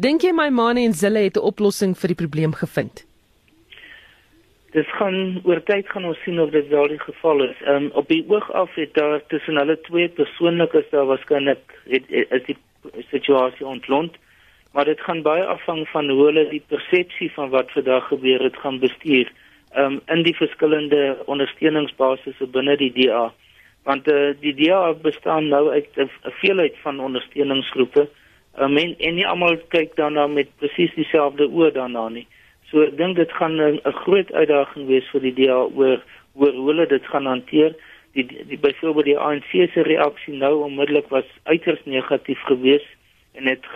Dink jy my Mane en Zille het 'n oplossing vir die probleem gevind? Dis gaan oor tyd gaan ons sien of dit wel die geval is. Ehm um, op die oog af het daar tussen hulle twee persoonlik is daar waarskynlik is die situasie ontlont, maar dit gaan baie afhang van hoe hulle die persepsie van wat vandag gebeur het gaan bestuur um, in die verskillende ondersteuningsbasisse binne die DA. Want uh, die DA bestaan nou uit 'n veelheid van ondersteuningsgroepe. Um, en, en nie almal kyk daarna met presies dieselfde oë daarna nie. So ek dink dit gaan 'n groot uitdaging wees vir die DA oor oor hoe hulle dit gaan hanteer. Die, die, byvoorbeeld die ANC se reaksie nou onmiddellik was uiters negatief geweest en dit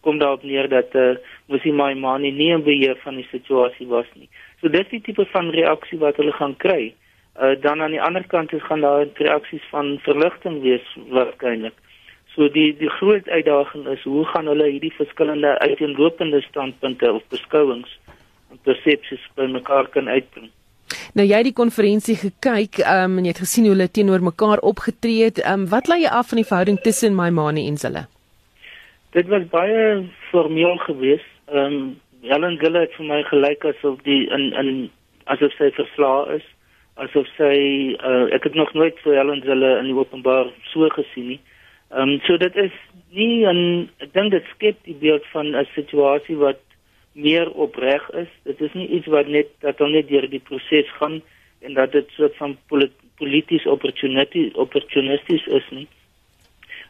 kom daarop neer dat eh uh, Musi Maimani nie in beheer van die situasie was nie. So dis die tipe van reaksie wat hulle gaan kry. Uh dan aan die ander kant is gaan daar reaksies van verligting wees waarskynlik. So die die groot uitdaging is hoe gaan hulle hierdie verskillende uiteenlopende standpunte of beskouings en persepsies bymekaar kan uitbring. Nou jy het die konferensie gekyk, ehm um, en jy het gesien hoe hulle teenoor mekaar opgetree het. Ehm um, wat lê jy af van die verhouding tussen Maimani en Zille? Dit was baie formeel geweest. Ehm um, Helen Gille het vir my gelyk asof die in in asof sy verslae is, asof sy uh, ek het nog nooit so Helen Gille in die openbaar so gesien nie. Ehm um, so dit is nie 'n ek dink dit skep die beeld van 'n situasie wat meer opreg is. Dit is nie iets wat net dat hom net deur die proses gaan en dat dit so van polities opportunity opportunisties is nie.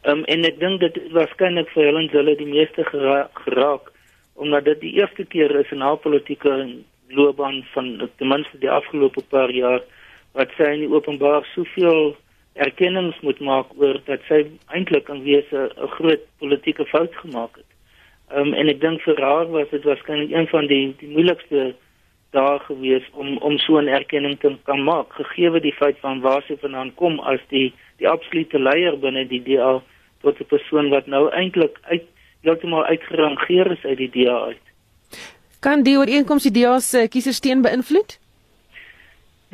Ehm um, en ek dink dit waarskynlik vir Helen Gille die meeste gera geraak omdat dit die eerste keer is in haar politieke loopbaan van ten minste die afgelope paar jaar wat sy in openbaar soveel erkennings moet maak oor dat sy eintlik in wese 'n groot politieke fout gemaak het. Ehm um, en ek dink vir haar was dit waarskynlik een van die die moeilikste dae gewees om om so 'n erkenning te kan maak gegee die feit van waar sy vandaan kom as die die absolute leier binne die DA tot 'n persoon wat nou eintlik uit heeltemal uitgerangeer is uit die DA uit. Kan die ooreenkoms die DA se kiesersteen beïnvloed?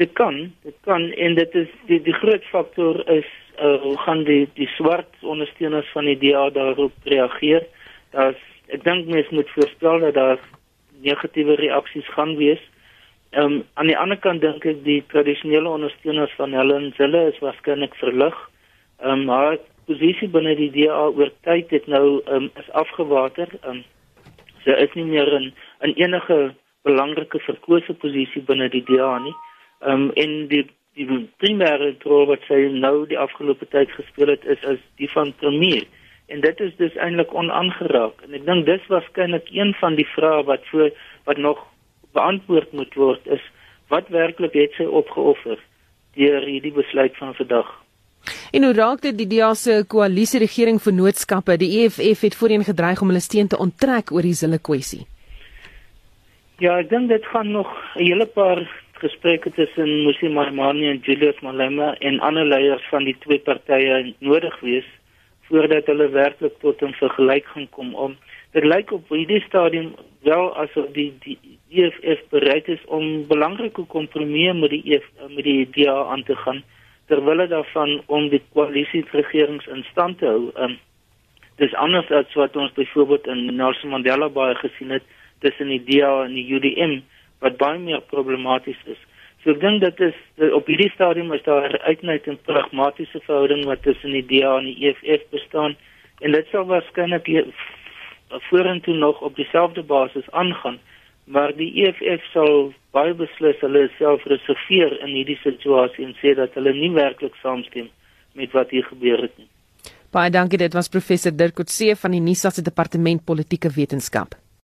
Dit kan, dit kan en dit is die die groot faktor is uh, hoe gaan die die swart ondersteuners van die DA daarop reageer? Dat ek dink mense moet voorspel dat daar negatiewe reaksies gaan wees. Ehm um, aan die ander kant dink ek die tradisionele ondersteuners van Helen Zille is waarskynlik verlig. Ehm um, maar posisie binne die DA oor tyd het nou um, is afgewater. Um, sy is nie meer in in enige belangrike verkose posisie binne die DA nie. Um, en die die primêre rol wat sy nou die afgelope tyd gespeel het is as die van premier. En dit is dus eintlik onaangeraak. En ek dink dis waarskynlik een van die vrae wat voor wat nog beantwoord moet word is wat werklik het sy opgeoffer deur hierdie besluit van vandag. En hoe raak dit die DA se koalisie regering vennootskappe? Die EFF het voorheen gedreig om hulle steun te onttrek oor die zille kwessie. Ja, ek dink dit gaan nog 'n hele paar gesprekke tussen Musi Maimane en Julius Malema en ander leiers van die twee partye nodig wees voordat hulle werklik tot 'n vergelyk gaan kom om dit lyk op hierdie stadium wel asof die die EFF bereid is om belangrike kompromieë met die EF, met die DA aan te gaan terwyl daarvan om die koalisieregerings in stand te hou. Um, dis anders as wat ons byvoorbeeld in Nelson Mandela baie gesien het tussen die DA en die UDM wat baie meer problematies is. So ek dink dit is op hierdie stadium is daar 'n uitnet en pragmatiese verhouding wat tussen die DA en die EFF bestaan en dit sal waarskynlik vorentoe nog op dieselfde basis aangaan maar die EFF sal baie beslis hulle self reserveer in hierdie situasie en sê dat hulle nie werklik saamstem met wat hier gebeur het nie. Baie dankie dit was professor Dirk Coetzee van die NISA se departement politieke wetenskap.